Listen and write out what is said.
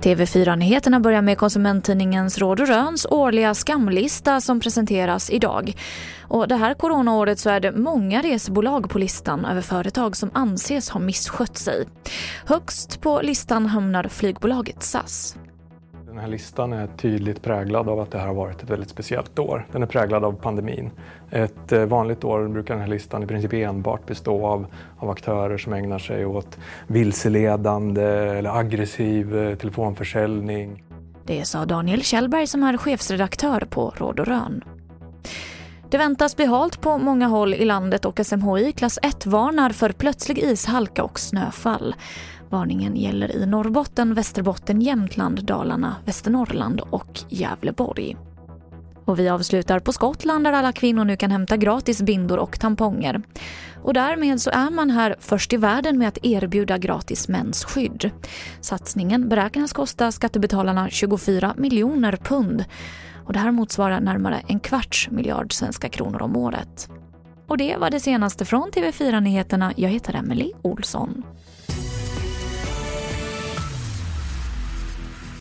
TV4-nyheterna börjar med konsumenttidningens Råd och Röns årliga skamlista som presenteras idag. Och det här coronaåret så är det många resebolag på listan över företag som anses ha misskött sig. Högst på listan hamnar flygbolaget SAS. Den här listan är tydligt präglad av att det här har varit ett väldigt speciellt år. Den är präglad av pandemin. Ett eh, vanligt år brukar den här listan i princip enbart bestå av, av aktörer som ägnar sig åt vilseledande eller aggressiv eh, telefonförsäljning. Det sa Daniel Kjellberg som är chefsredaktör på Råd och Rön. Det väntas bli halt på många håll i landet och SMHI klass 1 varnar för plötslig ishalka och snöfall. Varningen gäller i Norrbotten, Västerbotten, Jämtland, Dalarna, Västernorrland och Gävleborg. Och vi avslutar på Skottland där alla kvinnor nu kan hämta gratis bindor och tamponger. Och därmed så är man här först i världen med att erbjuda gratis mensskydd. Satsningen beräknas kosta skattebetalarna 24 miljoner pund. Och det här motsvarar närmare en kvarts miljard svenska kronor om året. Och det var det senaste från TV4 Nyheterna. Jag heter Emily Olsson.